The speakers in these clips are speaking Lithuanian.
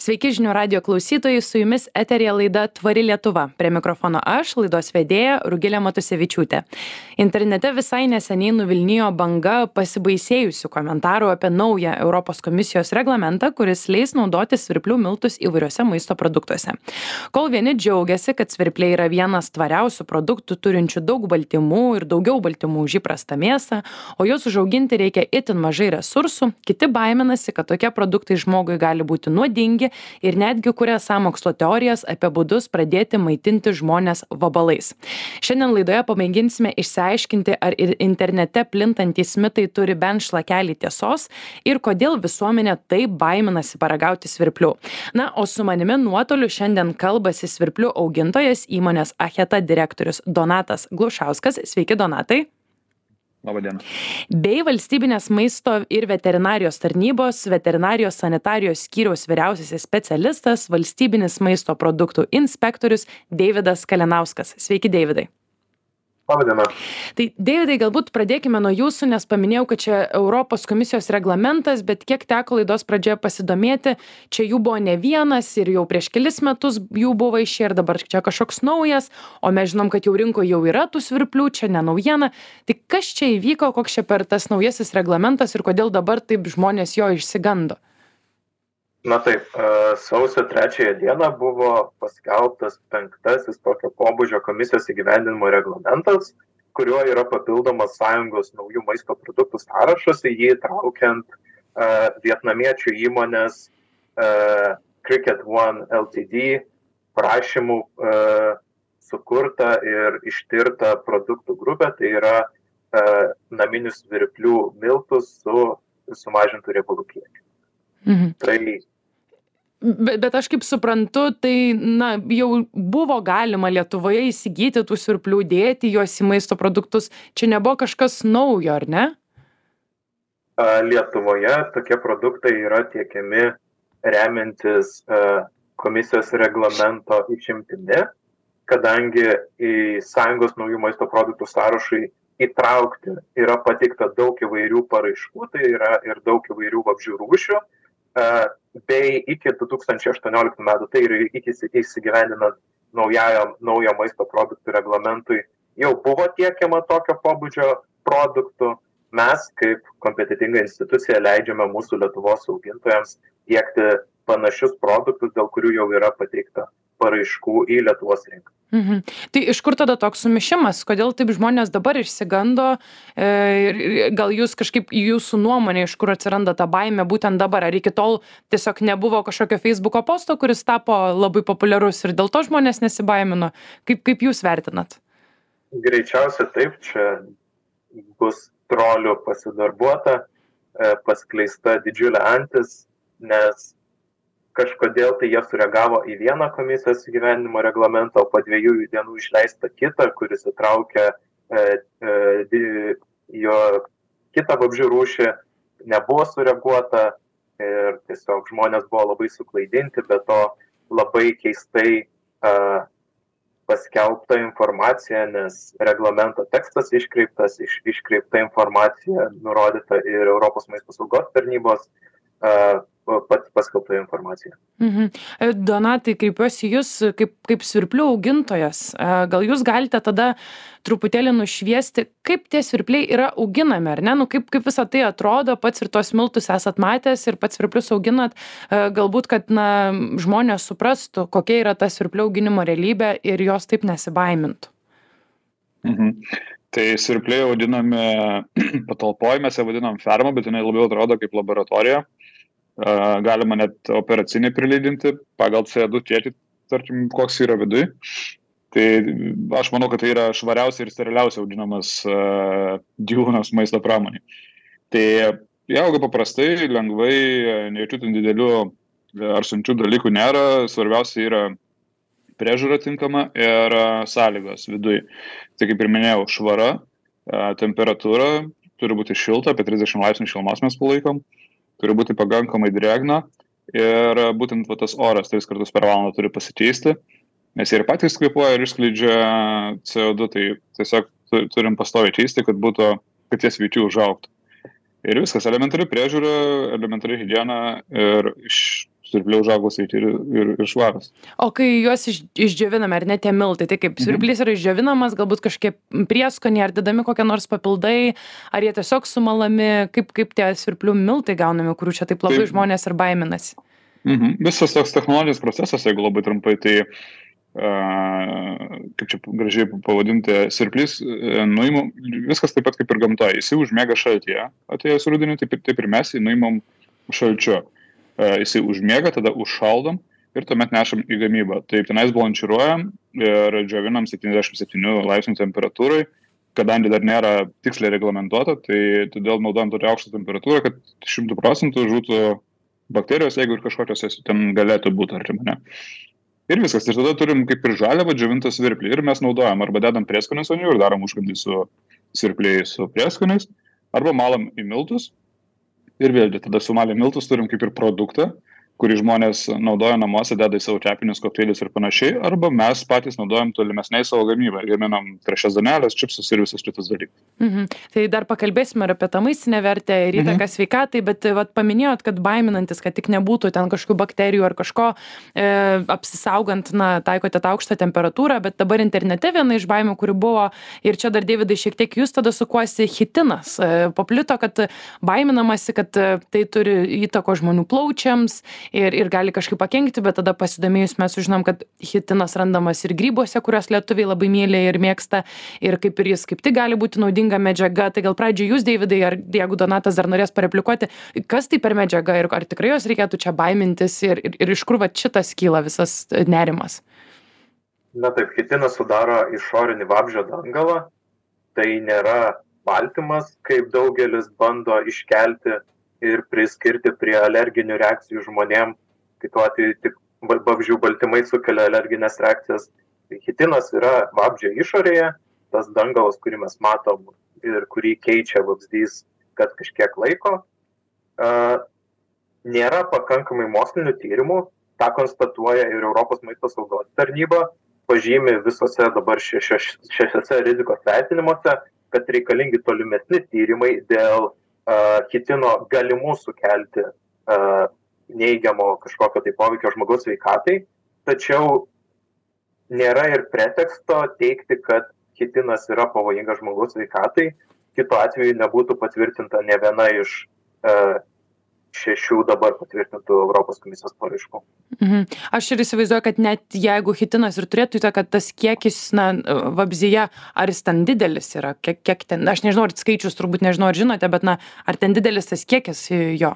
Sveiki žinių radio klausytojai, su jumis eterija laida Tvari Lietuva. Prie mikrofono aš, laidos vedėja Rugilė Matusevičiūtė. Internete visai neseniai nuvilnijo banga pasibaisėjusių komentarų apie naują Europos komisijos reglamentą, kuris leis naudoti svirplių miltus įvairiuose maisto produktuose. Kol vieni džiaugiasi, kad svirpliai yra vienas tvariausių produktų turinčių daug baltymų ir daugiau baltymų už įprastą mėsą, o juos užauginti reikia itin mažai resursų, kiti baiminasi, kad tokie produktai žmogui gali būti nuodingi ir netgi kuria sąmokslo teorijas apie būdus pradėti maitinti žmonės vabalais. Šiandien laidoje pamėginsime išsiaiškinti, ar ir internete plintantys mitai turi bent šlakelį tiesos ir kodėl visuomenė taip baiminasi paragauti svirplių. Na, o su manimi nuotoliu šiandien kalbasi svirplių augintojas įmonės Aheta direktorius Donatas Glušauskas. Sveiki, Donatai. Labadiena. Bei valstybinės maisto ir veterinarijos tarnybos, veterinarijos sanitarijos skyriaus vyriausiasis specialistas, valstybinis maisto produktų inspektorius Davidas Kalinauskas. Sveiki, Davidai. Labadiena. Tai, Davidai, galbūt pradėkime nuo jūsų, nes paminėjau, kad čia Europos komisijos reglamentas, bet kiek teko laidos pradžioje pasidomėti, čia jų buvo ne vienas ir jau prieš kelis metus jų buvo išėję ir dabar čia kažkoks naujas, o mes žinom, kad jau rinkoje jau yra tų svirplių, čia ne naujiena. Tai kas čia įvyko, koks čia per tas naujasis reglamentas ir kodėl dabar taip žmonės jo išsigando? Na taip, e, sausio trečiąją dieną buvo paskelbtas penktasis tokio pobūdžio komisijos įgyvendinimo reglamentas, kuriuo yra papildomas sąjungos naujų maisto produktų sąrašas, į jį traukiant uh, vietnamiečių įmonės uh, Cricket One LTD prašymų uh, sukurta ir ištirta produktų grupė, tai yra uh, naminius virplių miltus su sumažintų riebalų kiekiu. Mhm. Tai Bet, bet aš kaip suprantu, tai na, jau buvo galima Lietuvoje įsigyti tų sirplių, dėti juos į maisto produktus. Čia nebuvo kažkas naujo, ar ne? Lietuvoje tokie produktai yra tiekiami remiantis komisijos reglamento išimtimi, kadangi į Sąjungos naujų maisto produktų sąrašai įtraukti yra pateikta daug įvairių paraiškų, tai yra ir daug įvairių vabžių rūšių bei iki 2018 metų, tai ir iki įsigyvendinant naujajam, naujo maisto produktų reglamentui, jau buvo tiekiama tokio pobūdžio produktų. Mes, kaip kompetitinga institucija, leidžiame mūsų Lietuvos augintojams tiekti panašius produktus, dėl kurių jau yra pateikta paraiškų į Lietuvos rinką. Mhm. Tai iš kur tada toks sumišimas, kodėl taip žmonės dabar išsigando e, gal jūs kažkaip jūsų nuomonė, iš kur atsiranda ta baime būtent dabar, ar iki tol tiesiog nebuvo kažkokio Facebook'o posto, kuris tapo labai populiarus ir dėl to žmonės nesibaimino. Kaip, kaip jūs vertinat? Greičiausia taip, čia bus trolių pasidarbuota, e, paskleista didžiulė antis, nes kažkodėl tai jie sureagavo į vieną komisijos įgyvendinimo reglamentą, o po dviejų dienų išleista kitą, kuris įtraukia e, e, jo kitą vabžių rūšį, nebuvo sureaguota ir tiesiog žmonės buvo labai suklaidinti, bet to labai keistai e, paskelbta informacija, nes reglamento tekstas iškreiptas, iš, iškreipta informacija nurodyta ir Europos maisto saugos tarnybos e, pat paskelbta informacija. Mhm. E, Donatai, kreipiuosi jūs kaip, kaip svirplių augintojas. E, gal jūs galite tada truputėlį nušviesti, kaip tie svirpliai yra auginami, ar ne? Nu, kaip, kaip visą tai atrodo, pats ir tuos miltus esat matęs ir pats svirplius auginat, e, galbūt, kad na, žmonės suprastų, kokia yra ta svirplių auginimo realybė ir jos taip nesibaimintų. Mhm. Tai svirpliai vadinami patalpoje, mes ją vadinam fermą, bet jinai labiau atrodo kaip laboratorija. Uh, galima net operacinį prilydinti pagal CO2 kiekį, tarkim, koks yra viduje. Tai aš manau, kad tai yra švariausiai ir steriliausiai auginamas gyvūnas maisto pramonė. Tai jie auga paprastai, lengvai, jokių ten didelių ar sunkių dalykų nėra, svarbiausia yra priežiūra tinkama ir sąlygos viduje. Tai kaip ir minėjau, švara, temperatūra turi būti šilta, apie 30 laipsnių šilumos mes palaikom. Uh, turi būti pakankamai drėgna ir būtent va, tas oras tris kartus per valandą turi pasikeisti, nes jie ir patys kvepuoja ir išskleidžia CO2, tai tiesiog turim pastoviai keisti, kad būtų, kad tie svečiai užauktų. Ir viskas, elementari priežiūra, elementari higiena ir iš svirpliai užaugo sveiki ir, ir, ir švarus. O kai juos iš, išdžioviname, ar ne tie miltai, tai kaip svirplys mhm. yra išdžiovinamas, galbūt kažkiek prieskoniai, ar dedami kokie nors papildai, ar jie tiesiog sumalami, kaip, kaip tie svirplių miltai gaunami, kurių čia taip labai taip. žmonės ir baiminasi. Mhm. Visas toks technologinis procesas, jeigu labai trumpai, tai uh, kaip čia gražiai pavadinti, sirplys, uh, nuimam, viskas taip pat kaip ir gamtoje, jis užmėga šaltyje, atėjęs rudenį, taip, taip ir mes jį nuimam šalčiu. Uh, jisai užmėga, tada užšaldom ir tuomet nešam į gamybą. Taip, tenais blanširuojam ir džiovinam 77 laipsnių temperatūrai, kadangi dar nėra tiksliai reglamentuota, tai todėl naudojam tokią aukštą temperatūrą, kad 100 procentų žūtų bakterijos, jeigu ir kažkokios ten galėtų būti, ar ne. Ir viskas. Ir tada turim kaip ir žaliavą džiovintą svirplį. Ir mes naudojam arba dedam prieskonius ant jų ir darom užkandį su svirpliai su prieskoniais, arba malam į miltus. Ir vėlgi, tada sumalę miltus turim kaip ir produktą, kurį žmonės naudoja namuose, deda į savo kepinius kokteilius ir panašiai, arba mes patys naudojam tolimesniai savo gamybą, gaminam trešias danelės, čipsus ir visus kitus dalykus. Mhm. Tai dar pakalbėsime ir apie tą maistinę vertę ir įtaką mhm. sveikatai, bet vat, paminėjot, kad baiminantis, kad tik nebūtų ten kažkokių bakterijų ar kažko, e, apsisaugant, na, taikote tą aukštą temperatūrą, bet dabar internete viena iš baimių, kuri buvo, ir čia dar Davidai šiek tiek jūs tada sukuosi hitinas, e, paplito, kad baiminamasi, kad e, tai turi įtako žmonių plaučiams ir ir gali kažkaip pakenkti bet tada pasidomėjus mes sužinom kad chitinas randamas ir grybuose kuriuos lietuviai labai myli ir mėgsta ir kaip ir jis kaip tik gali būti naudinga medžiaga tai gal pradžioj jūs deividai ar jeigu donatas dar norės pareplikuoti kas tai per medžiaga ir ar tikrai jos reikėtų čia baimintis ir ir, ir iš kur vat šitas kyla visas nerimas? Na taip, chitinas sudaro išorinį vabžio dangalą, tai nėra baltymas, kaip daugelis bando iškelti ir priskirti prie alerginių reakcijų žmonėm, kai tuo atveju tik vabzdžių baltymai sukelia alerginės reakcijas. Tai hitinas yra vabzdžio išorėje, tas dangalas, kurį mes matom ir kurį keičia vabzdys kas kažkiek laiko. Nėra pakankamai mokslinių tyrimų, tą konstatuoja ir Europos maisto saugos tarnyba, pažymi visose dabar šešiose rizikos vertinimuose, kad reikalingi tolimesni tyrimai dėl kitino galimų sukelti neigiamo kažkokio tai poveikio žmogaus sveikatai, tačiau nėra ir preteksto teikti, kad kitinas yra pavojingas žmogaus sveikatai, kitu atveju nebūtų patvirtinta ne viena iš šešių dabar patvirtintų Europos komisijos paraiškų. Mhm. Aš ir įsivaizduoju, kad net jeigu hitinas ir turėtų įtaką, kad tas kiekis, na, vabzyje, ar jis ten didelis yra, kiek, kiek ten, aš nežinau, ar skaičius turbūt nežinau, ar žinote, bet, na, ar ten didelis tas kiekis jo?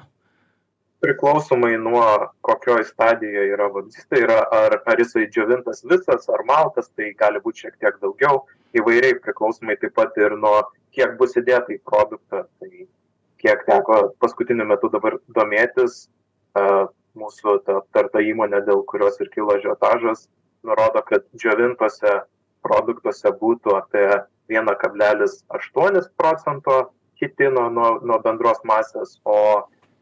Priklausomai nuo kokioj stadijoje yra vabzdys, tai yra ar, ar jisai džiovintas visas, ar maltas, tai gali būti šiek tiek daugiau, įvairiai priklausomai taip pat ir nuo kiek bus įdėta į produktą. Tai kiek teko paskutiniu metu dabar domėtis, mūsų ta aptarta įmonė, dėl kurios ir kilo žiotažas, nurodo, kad džiovintose produktuose būtų apie 1,8 procento hitino nuo, nuo bendros masės, o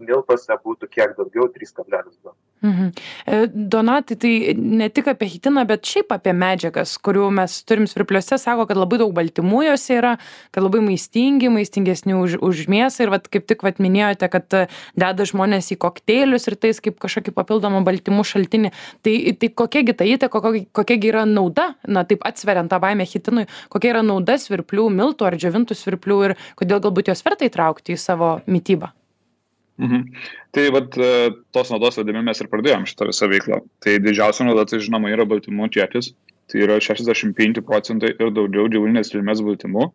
miltuose būtų kiek daugiau 3,2. Mhm. E, Donatai, tai ne tik apie hitiną, bet šiaip apie medžiagas, kurių mes turim svirpliuose, sako, kad labai daug baltymų juose yra, kad labai maistingi, maistingesni už, už mėsą ir vat, kaip tik vat, minėjote, kad deda žmonės į kokteilius ir tais kaip kažkokį papildomą baltymų šaltinį. Tai, tai kokiagi ta įtaka, kokia, kokiagi yra nauda, na taip atsveriant tą baimę hitinui, kokia yra nauda svirplių, miltų ar džiovintų svirplių ir kodėl galbūt juos verta įtraukti į savo mytybą? Mhm. Tai vat, e, tos naudos vedami mes ir pradėjom šitą visą veiklą. Tai didžiausia nauda, tai žinoma, yra baltymų kiekis. Tai yra 65 procentai ir daugiau gyvulinės kilmės baltymų.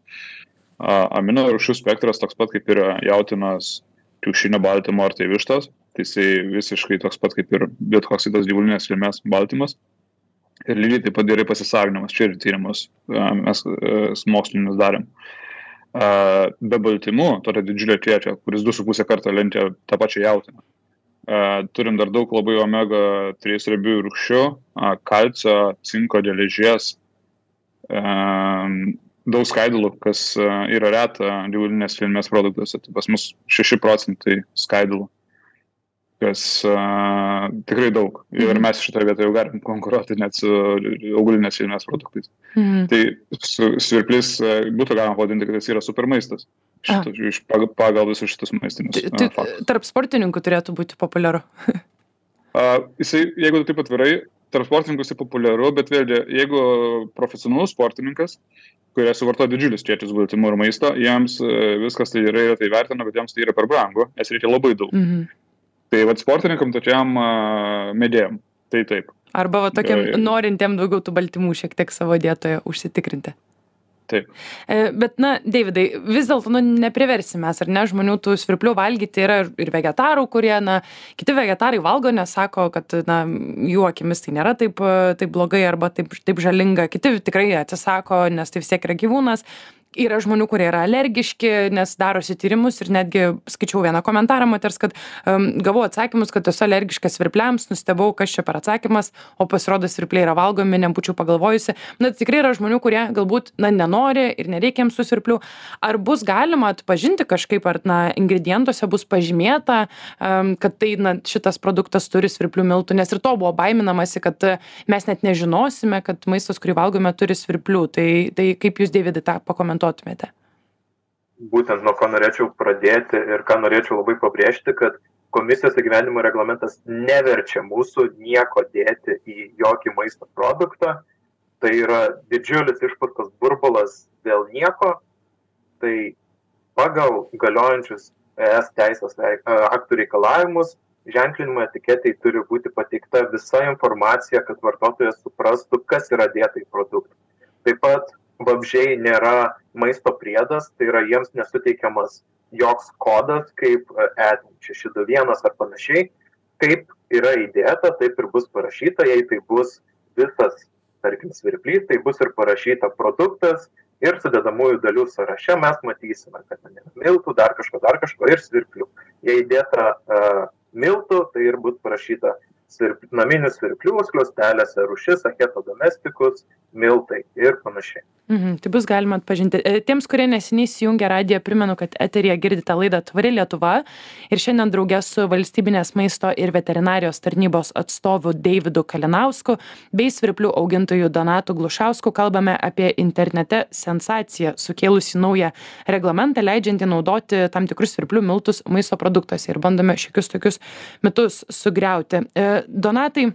Amino rūšių spektras toks pat kaip ir jautinas, kiaušinio baltymo ar tai vištas. Tai jisai visiškai toks pat kaip ir bet koks kitas gyvulinės kilmės baltymas. Ir lygiai taip pat gerai pasisavinimas. Čia ir tyrimus mes e, mokslinius darėm. Uh, be baltymų, to yra didžiulio kiekio, kuris 2,5 karto lenkia tą pačią jautiną. Turim dar daug labai omega 3 riebiųjų rūkščių, kalcio, cinko, geležies, daug skaidulų, kas yra reta gyvulinės kilmės produktuose. Tai pas mus 6 procentai skaidulų kas uh, tikrai daug. Ir mhm. mes šitoje vietoje jau galim konkuruoti net su augalinės kilmės produktais. Mhm. Tai su, svirplis uh, būtų galima pavadinti, kad jis yra supermaistas. Šito, iš, pagal, pagal visus šitus maistinius. Tai, tai tarp sportininkų turėtų būti populiaru. Uh, jisai, jeigu taip atvirai, tarp sportininkų jisai populiaru, bet vėlgi, jeigu profesionalus sportininkas, kurie suvartoja didžiulius kiekius baltymų ir maisto, jiems viskas tai yra, tai vertina, bet jiems tai yra per brangu, nes reikia labai daug. Mhm. Tai vad sportininkam tokiam medėjam, tai taip. Arba va, tokiam e... norintiem daugiau tų baltymų šiek tiek savo dietoje užsitikrinti. Taip. E, bet, na, Davidai, vis dėlto, nu, nepriversime, ar ne, žmonių tų svirplių valgyti yra ir vegetarų, kurie, na, kiti vegetarai valgo, nes sako, kad, na, jų akimis tai nėra taip, taip blogai arba taip, taip žalinga, kiti tikrai atsisako, nes tai vis tiek yra gyvūnas yra žmonių kurie yra alergiški nes darosi tyrimus ir netgi skaičiau vieną komentarą moters kad um, gavau atsakymus kad esu alergiškas svirpliams nustebau kas čia per atsakymas o pasirodo svirpliai yra valgomi nebūčiau pagalvojusi. Na tikrai yra žmonių kurie galbūt na nenori ir nereikia jiems tų svirplių. Ar bus galima atpažinti kažkaip ar na ingredientuose bus pažymėta um, kad tai na šitas produktas turi svirplių miltų? Nes ir to buvo baiminamasi kad mes net nežinosime kad maistas kurį valgome turi svirplių. Tai tai kaip jūs deividai tą pakomentuotumėte pakomentuotumėte? Būtent nuo ko norėčiau pradėti ir ką norėčiau labai pabrėžti, kad komisijos įgyvenimo reglamentas neverčia mūsų nieko dėti į jokį maisto produktą. Tai yra didžiulis išpūstas burbulas dėl nieko. Tai pagal galiojančius ES teisės aktų reikalavimus ženklinimo etiketei turi būti pateikta visa informacija, kad vartotojas suprastų, kas yra dėta į produktą. Taip pat vabzdžiai nėra maisto priedas, tai yra jiems nesuteikiamas joks kodas kaip E621 ar panašiai. Kaip yra įdėta, taip ir bus parašyta, jei tai bus visas, tarkim, svirplys, tai bus ir parašyta produktas ir sudedamųjų dalių sąraše mes matysime, kad ten yra miltų, dar kažko, dar kažko ir svirplių. Jei įdėta uh, miltų, tai ir bus parašyta svirp, naminių svirplių skliostelėse, rušis, aketo domestikus, miltai ir panašiai. Mhm, tai bus galima atpažinti. E, tiems, kurie neseniai įsijungia radiją, primenu, kad eterija girdite laidą Tvari Lietuva ir šiandien draugė su valstybinės maisto ir veterinarijos tarnybos atstovu Davidu Kalinausku bei svirplių augintojų Donatu Glušausku kalbame apie internete sensaciją sukėlusi naują reglamentą, leidžiantį naudoti tam tikrus svirplių miltus maisto produktuose ir bandome šiokius tokius mitus sugriauti. E, Donatai,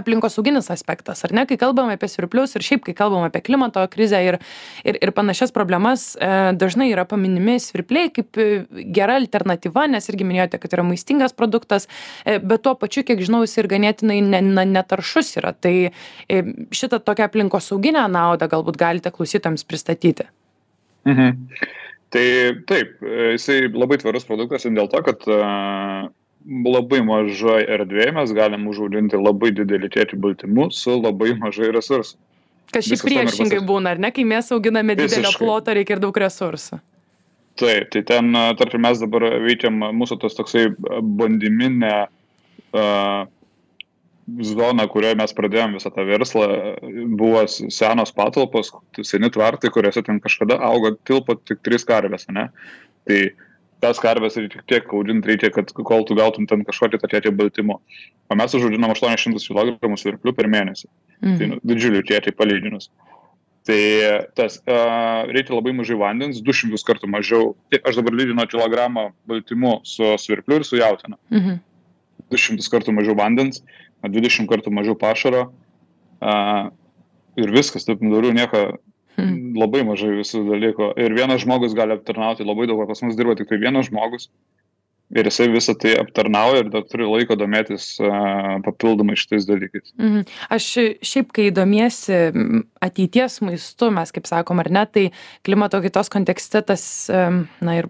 aplinkosauginis aspektas ar ne? Kai kalbam apie svirplius ir šiaip kai kalbam apie klimato krizę ir ir ir panašias problemas e, dažnai yra paminimi svirpliai kaip e, gera alternatyva nes irgi minėjote kad yra maistingas produktas e, bet tuo pačiu kiek žinau jis ir ganėtinai ne na netaršus yra. Tai šitą tokią aplinkosauginę naudą galbūt galite klausytojams pristatyti. Mhm. tai taip jisai labai tvarus produktas vien dėl to kad labai mažoj erdvėj mes galim užauginti labai didelį kiekį baltymų su labai mažai resursų. Kas šiaip priešingai būna, ar ne, kai mes auginame didelio ploto, reikia ir daug resursų. Taip, tai ten, tarkim, mes dabar veikiam mūsų tas toksai bandyminė uh, zona, kurioje mes pradėjome visą tą verslą, buvo senos patalpos, seni tvartai, kuriuose ten kažkada augo tilpo tik trys karvės, ne? Tai uh, tas karves reikia tiek audint reikia, kad kol tu gautum ten kažkokį tą kiekį baltymų. O mes užauginam 800 kg svirplių per mėnesį. Mm. Tai nu, didžiulių kiekiai palyginus. Tai tas, uh, reikia labai mažai vandens, 200 kartų mažiau. Tai aš dabar lyginu kilogramą baltymų su svirpliu ir su jautina. Mm -hmm. 200 kartų mažiau vandens, 20 kartų mažiau pašaro. Uh, ir viskas, taip, daugiau nieko Hmm. Labai mažai visų dalykų. Ir vienas žmogus gali aptarnauti labai daug, pas mus dirba tik tai vienas žmogus ir jisai visą tai aptarnauja ir dar turi laiko domėtis papildomai šitais dalykais. Mhm. Aš šiaip, kai domiesi ateities maistu, mes kaip sakom, ar ne, tai klimato kaitos kontekste tas, na ir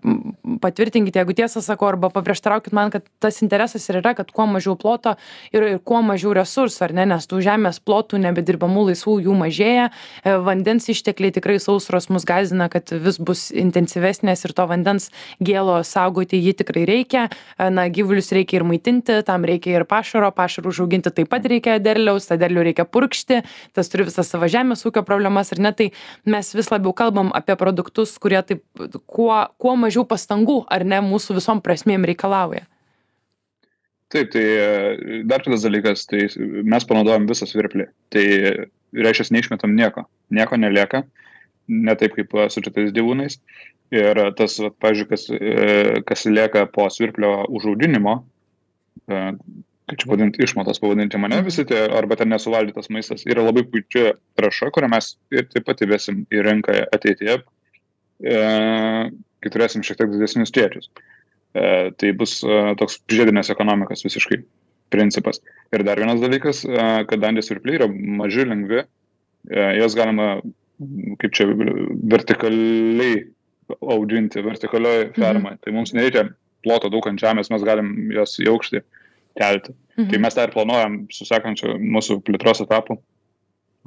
patvirtinkite, jeigu tiesą sakau, arba paprieštraukit man, kad tas interesas ir yra, kad kuo mažiau ploto ir, ir kuo mažiau resursų, ar ne, nes tų žemės plotų nebedirbamų laisvų jų mažėja, e, vandens ištekliai tikrai sausros mus gazina, kad vis bus intensyvesnės ir to vandens gėlo saugoti jį tikrai reikia reikia na gyvulius reikia ir maitinti tam reikia ir pašaro pašarui užauginti taip pat reikia derliaus tą derlių reikia purkšti tas turi visas savo žemės ūkio problemas ar ne tai mes vis labiau kalbam apie produktus kurie taip kuo kuo mažiau pastangų ar ne mūsų visom prasmėm reikalauja Taip, tai e, dar kitas dalykas, tai mes panaudojam visą svirplį. Tai reiškia, neišmetam nieko. Nieko nelieka, ne taip kaip su kitais gyvūnais. Ir tas, pavyzdžiui, kas, e, kas lieka po svirplio užaudinimo, e, kaip čia vadinti, išmatos pavadinti mane, visi tie, arba ten nesuvaldytas maistas, yra labai puikia traša, kurią mes ir taip pat įvesim į rinką ateityje, e, kai turėsim šiek tiek didesnius kiekius. E, tai bus e, toks žiedinės ekonomikos visiškai principas. Ir dar vienas dalykas, e, kadangi surpliai yra maži, lengvi, e, jas galima, kaip čia, vertikaliai auginti, vertikalioje fermoje. Mhm. Tai mums nereikia ploto daug ant žemės, mes galim jas į aukštį kelti. Mhm. Tai mes ir planuojam su sekančiu mūsų plėtros etapu,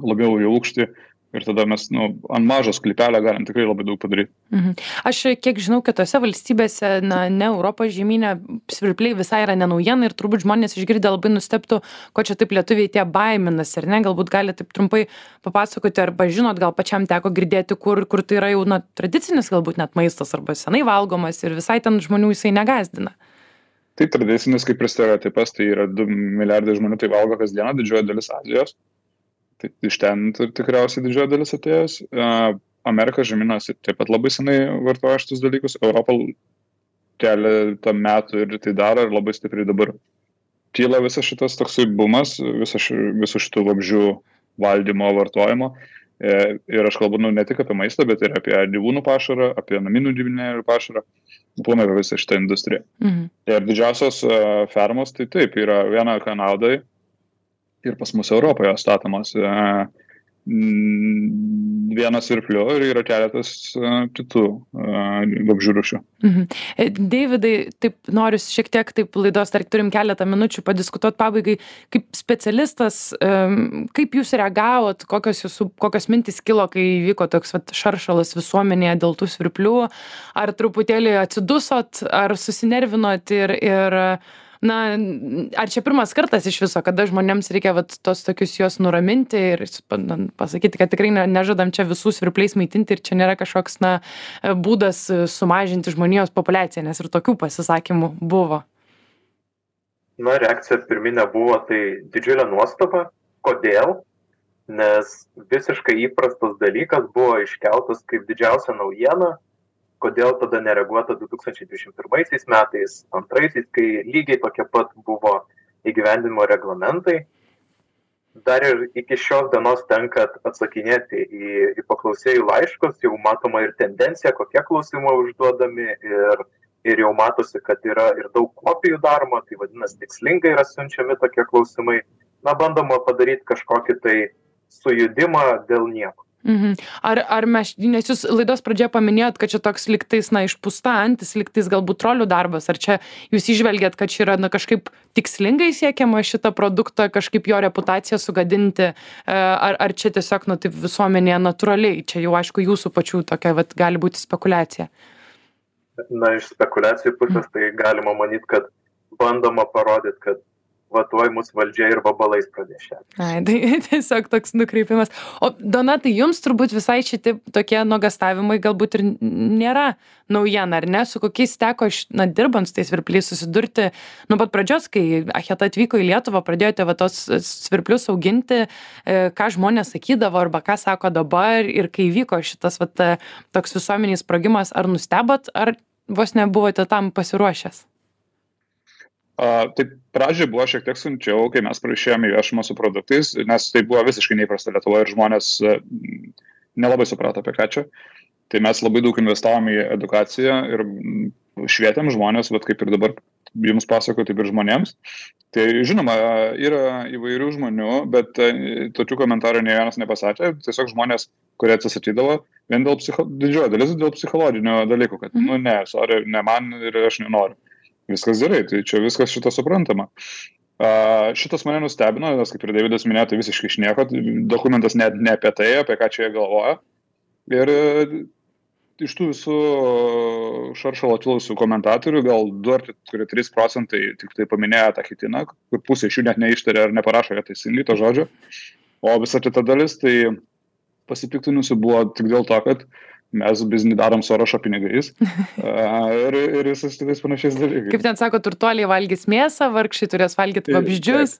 labiau į aukštį ir tada mes nu, ant mažo sklypelio galim tikrai labai daug padaryti. Mhm. Aš kiek žinau, kitose valstybėse, na, ne Europos žemynė, svirpliai visai yra nenaujiena ir turbūt žmonės išgirdę labai nusteptų, ko čia taip lietuviai tie baiminas ir ne, galbūt galite taip trumpai papasakoti arba žinot, gal pačiam teko girdėti, kur, kur tai yra jau na, tradicinis galbūt net maistas arba senai valgomas ir visai ten žmonių jisai negazdina. Tai tradicinis kaip ir stereotipas, tai yra 2 milijardai žmonių tai valgo kasdieną, didžioji dalis Azijos tai iš ten tikriausiai didžioji dalis atėjus. Amerikos žemynas taip pat labai senai vartoja šitus dalykus, Europą keletą metų ir tai daro ir labai stipriai dabar kyla visas šitas toksai bumas, visų šitų vabžių valdymo, vartojimo. E, ir aš kalbu nu, ne tik apie maistą, bet ir apie gyvūnų pašarą, apie naminių gyvūnėlių pašarą, planai apie visą šitą industriją. Mhm. Ir didžiausios fermos, tai taip, yra viena Kanadai, ir pas mus Europoje statomos e, vienas svirplių ir yra keletas e, kitų e, vabžių rūšių. Mhm. Davidai, taip noriu šiek tiek taip laidos, dar turim keletą minučių padiskutuoti pabaigai, kaip specialistas, kaip jūs reagavot, kokios jūsų, kokios mintis kilo, kai vyko toks vat, šaršalas visuomenėje dėl tų svirplių, ar truputėlį atsidusot, ar susinervinot ir, ir na ar čia pirmas kartas iš viso kada žmonėms reikia vat tuos tokius juos nuraminti ir pasakyti kad tikrai ne nežadam čia visų svirpliais maitinti ir čia nėra kažkoks na būdas sumažinti žmonijos populiaciją nes ir tokių pasisakymų buvo. Na reakcija pirminė buvo tai didžiulė nuostaba. Kodėl? Nes visiškai įprastas dalykas buvo iškeltas kaip didžiausia naujiena kodėl tada nereaguota du tūkstančiai dvidešim pirmaisiais metais antraisiais kai lygiai tokie pat buvo įgyvendinimo reglamentai dar ir iki šios dienos tenka atsakinėti į, į paklausėjų laiškus, jau matoma ir tendencija, kokie klausimai užduodami ir, ir jau matosi, kad yra ir daug kopijų daroma, tai vadinasi, tikslingai yra siunčiami tokie klausimai. Na, bandoma padaryti kažkokį tai sujudimą dėl nieko. Mhm. Ar, ar mes, nes jūs laidos pradžioje paminėjot, kad čia toks liktais, na, išpūsta antis, liktais galbūt trolių darbas, ar čia jūs išvelgiat, kad čia yra, na, kažkaip tikslingai siekiama šitą produktą, kažkaip jo reputaciją sugadinti, e, ar, ar čia tiesiog, na, taip visuomenėje natūraliai, čia jau aišku jūsų pačių tokia, vat, gali būti spekulacija. Na, iš spekulacijų pusės tai galima manyti, kad bandoma parodyti, kad va tuoj mus valdžia ir vabalais pradės šerti. Ai, tai tiesiog toks nukreipimas. O Donatai, jums turbūt visai šitie tokie nuogastavimai galbūt ir nėra naujiena, ar ne? Su kokiais teko, na, dirbant su tais svirpliais susidurti nuo pat pradžios, kai Acheta atvyko į Lietuvą, pradėjote va tos svirplius auginti, e, ką žmonės sakydavo arba ką sako dabar ir kai vyko šitas va toks visuomeniais sprogimas, ar nustebot, ar vos nebuvote tam pasiruošęs? A, tai pradžioje buvo šiek tiek sunkiau, kai mes prašėjome į viešumą su produktais, nes tai buvo visiškai neįprasta Lietuvoje ir žmonės e, nelabai suprato apie ką čia. Tai mes labai daug investavom į edukaciją ir švietėm žmonės, bet kaip ir dabar jums pasakoju, taip ir žmonėms. Tai žinoma, yra įvairių žmonių, bet e, tokių komentarų ne vienas nepasakė. Tiesiog žmonės, kurie atsisakydavo, vien dėl psicho, didžioji dalis dėl psichologinių dalykų, kad, mhm. nu ne, sorry, ne man ir aš nenoriu viskas gerai, tai čia viskas šito suprantama. Uh, šitas mane nustebino, nes kaip ir Davidas minėjo, tai visiškai iš nieko, dokumentas net ne apie tai, apie ką čia jie galvoja. Ir uh, iš tų visų šaršalo kilusių komentatorių, gal 2-3 procentai tik tai paminėjo tą hitiną, kur pusė iš jų net neištarė ar neparašo jo teisingai to žodžio. O visa kita dalis, tai pasipiktinusi buvo tik dėl to, kad uh, mes biznį darom sorošo pinigais ir, ir visais kitais panašiais dalykais. Kaip ten sako, turtuoliai valgys mėsą, vargšiai turės valgyti vabzdžius.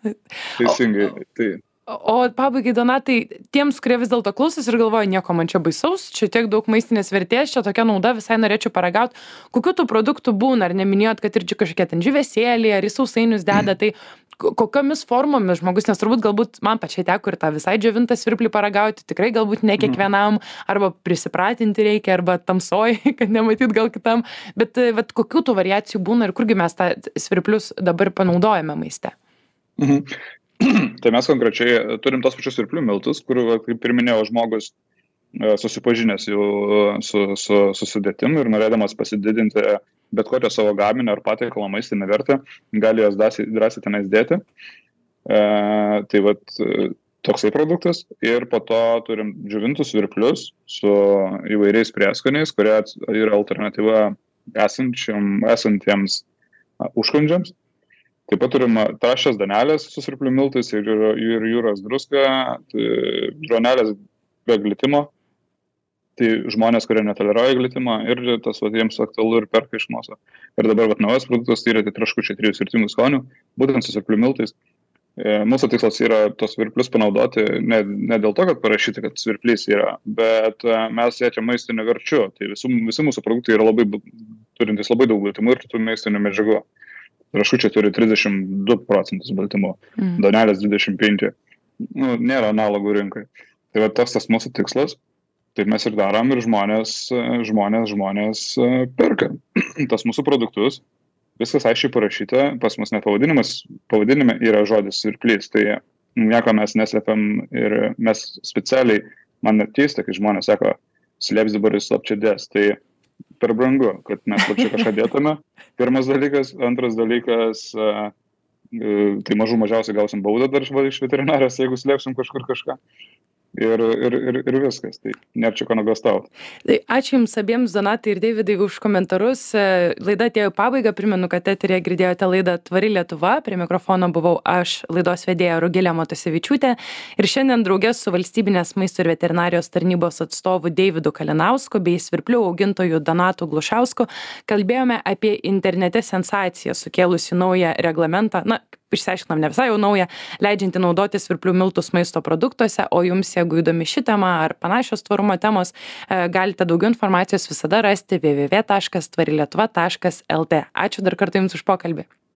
Teisingai. Tai. O pabaigai, Donatai, tiems, kurie vis dėlto klausosi ir galvoja, nieko man čia baisaus, čia tiek daug maistinės vertės, čia tokia nauda, visai norėčiau paragauti, kokiu tų produktų būna, ar neminėjot, kad ir čia kažkokie ten žyvesėlį, ar į sausainius deda, tai kokiomis formomis žmogus nes turbūt galbūt man pačiai teko ir tą visai džiovintą svirplį paragauti tikrai galbūt ne kiekvienam arba prisipratinti reikia arba tamsoj kad nematyt gal kitam bet vat kokių tų variacijų būna ir kurgi mes tą svirplius dabar panaudojame maiste mhm. tai mes konkrečiai turim tos pačius svirplių miltus kurių kaip ir minėjau žmogus e, susipažinęs jau su, su, su sudėtim ir norėdamas pasididinti bet kokią savo gaminio ar patiekalo maistinę vertę, gali jas drąsiai tenais dėti. E, tai vat toksai produktas ir po to turim džiovintus virklius su įvairiais prieskoniais, kurie yra alternatyva esantiems užkandžiams. Taip pat turim trašias danelės su sirplių miltais ir, ir jūros druska, tai dronelės be glitimo, tai žmonės, kurie netoleruoja glitimo ir tas vat, jiems aktualu ir perka iš mūsų. Ir dabar vat, naujas produktas tai yra tai traškučiai trijų skirtingų skonių, būtent su sirplių miltais. E, mūsų tikslas yra tos svirplius panaudoti ne, ne dėl to, kad parašyti, kad svirplys yra, bet e, mes siekiam maistinių verčių. Tai visų, visi mūsų produktai yra labai, turintys labai daug baltymų ir kitų maistinių medžiagų. Rašučiai turi 32 procentus baltymų, mm. donelės 25. Nu, nėra analogų rinkai. Tai va tas tas mūsų tikslas taip mes ir darom ir žmonės, žmonės, žmonės e, perka tas mūsų produktus. Viskas aiškiai parašyta, pas mus net pavadinimas, pavadinime yra žodis svirplys, tai nieko mes neslėpiam ir mes specialiai, man net keista, kai žmonės sako, slėps dabar į slapčiadės, tai per brangu, kad mes slapčia kažką dėtume. Pirmas dalykas, antras dalykas, e, e, tai mažų mažiausiai gausim baudą dar iš veterinarijos, jeigu slėpsim kažkur kažką ir, ir, ir, ir viskas. Tai nėra čia ko nuogastauti. Tai ačiū Jums abiems, Donatai ir Davidai, už komentarus. E, laida atėjo pabaigą. Primenu, kad eterėje girdėjote laidą Tvari Lietuva. Prie mikrofono buvau aš, laidos vedėja Rugilė Matosevičiūtė. Ir šiandien draugės su valstybinės maisto ir veterinarijos tarnybos atstovu Davidu Kalinausku bei svirplių augintoju Donatu Glušausku kalbėjome apie internete sensaciją sukėlusi naują reglamentą. Na, išsiaiškinom ne visai jau naują, leidžiantį naudoti svirplių miltus maisto produktuose, o jums, jeigu įdomi ši tema ar panašios tvarumo temos, e, galite daugiau informacijos visada rasti www.tvarilietuva.lt. Ačiū dar kartą Jums už pokalbį.